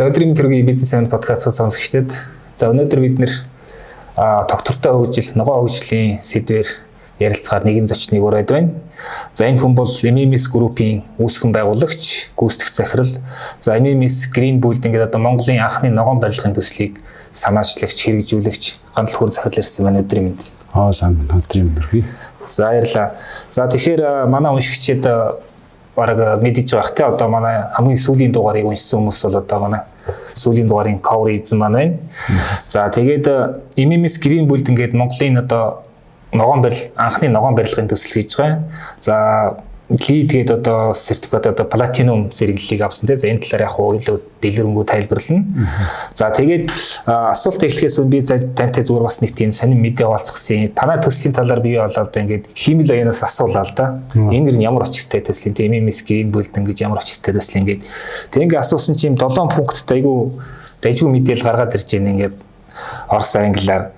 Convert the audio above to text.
За өдрийн төргийн бизнес анд подкастыг сонсогчдод за өнөөдөр бид нэр доктортой хөгжил, ногоо хөгжлийн сэдвээр ярилцахаар нэгэн зочныг ураад байна. За энэ хүн бол MMS Group-ийн үүсгэн байгуулагч, гүйцэтгэх захирал. За MMS Green Build ингээд одоо Монголын анхны ногоон барилгын төслийг санаачлагч, хэрэгжүүлэгч, гандал хүр захирал ирсэн байна өдрийн мэнд. Аа сайн байна. Өдрийн мэнд. За баярлаа. За тэгэхээр манай уншигчид бараг мэдэж байгаа те одоо манай хамгийн сүүлийн дугаарыг уншсан хүмүүс бол одоо манай сүүлийн дугаарын cover эзэн маань байна. За тэгээд MMS Green Build ингээд Монголын одоо ногоон барил анхны ногоон барилгын төсөл хийж байгаа. За лид гээд одоо сертификат одоо платинум зэрэглэлийг авсан тийм. За энэ талаар яг хуу илүү дэлгэрэнгүй тайлбарлана. За тэгээд асуулт эхлэхээс өмнө би тантай зүгээр бас нэг тийм сонир мэдээ хуваалцахсан. Танай төслийн талаар бие болоод ингээд химэл аянаас асуулаа л да. Энэ нэр ямар очиртай төслийн тийм MMS гин бүлд ингээд ямар очиртай төсөл ингээд. Тэг ингээд асуусан чинь 7 пункттай айгүй дайггүй мэдээлэл гаргаад ирж байна ингээд Орос англиар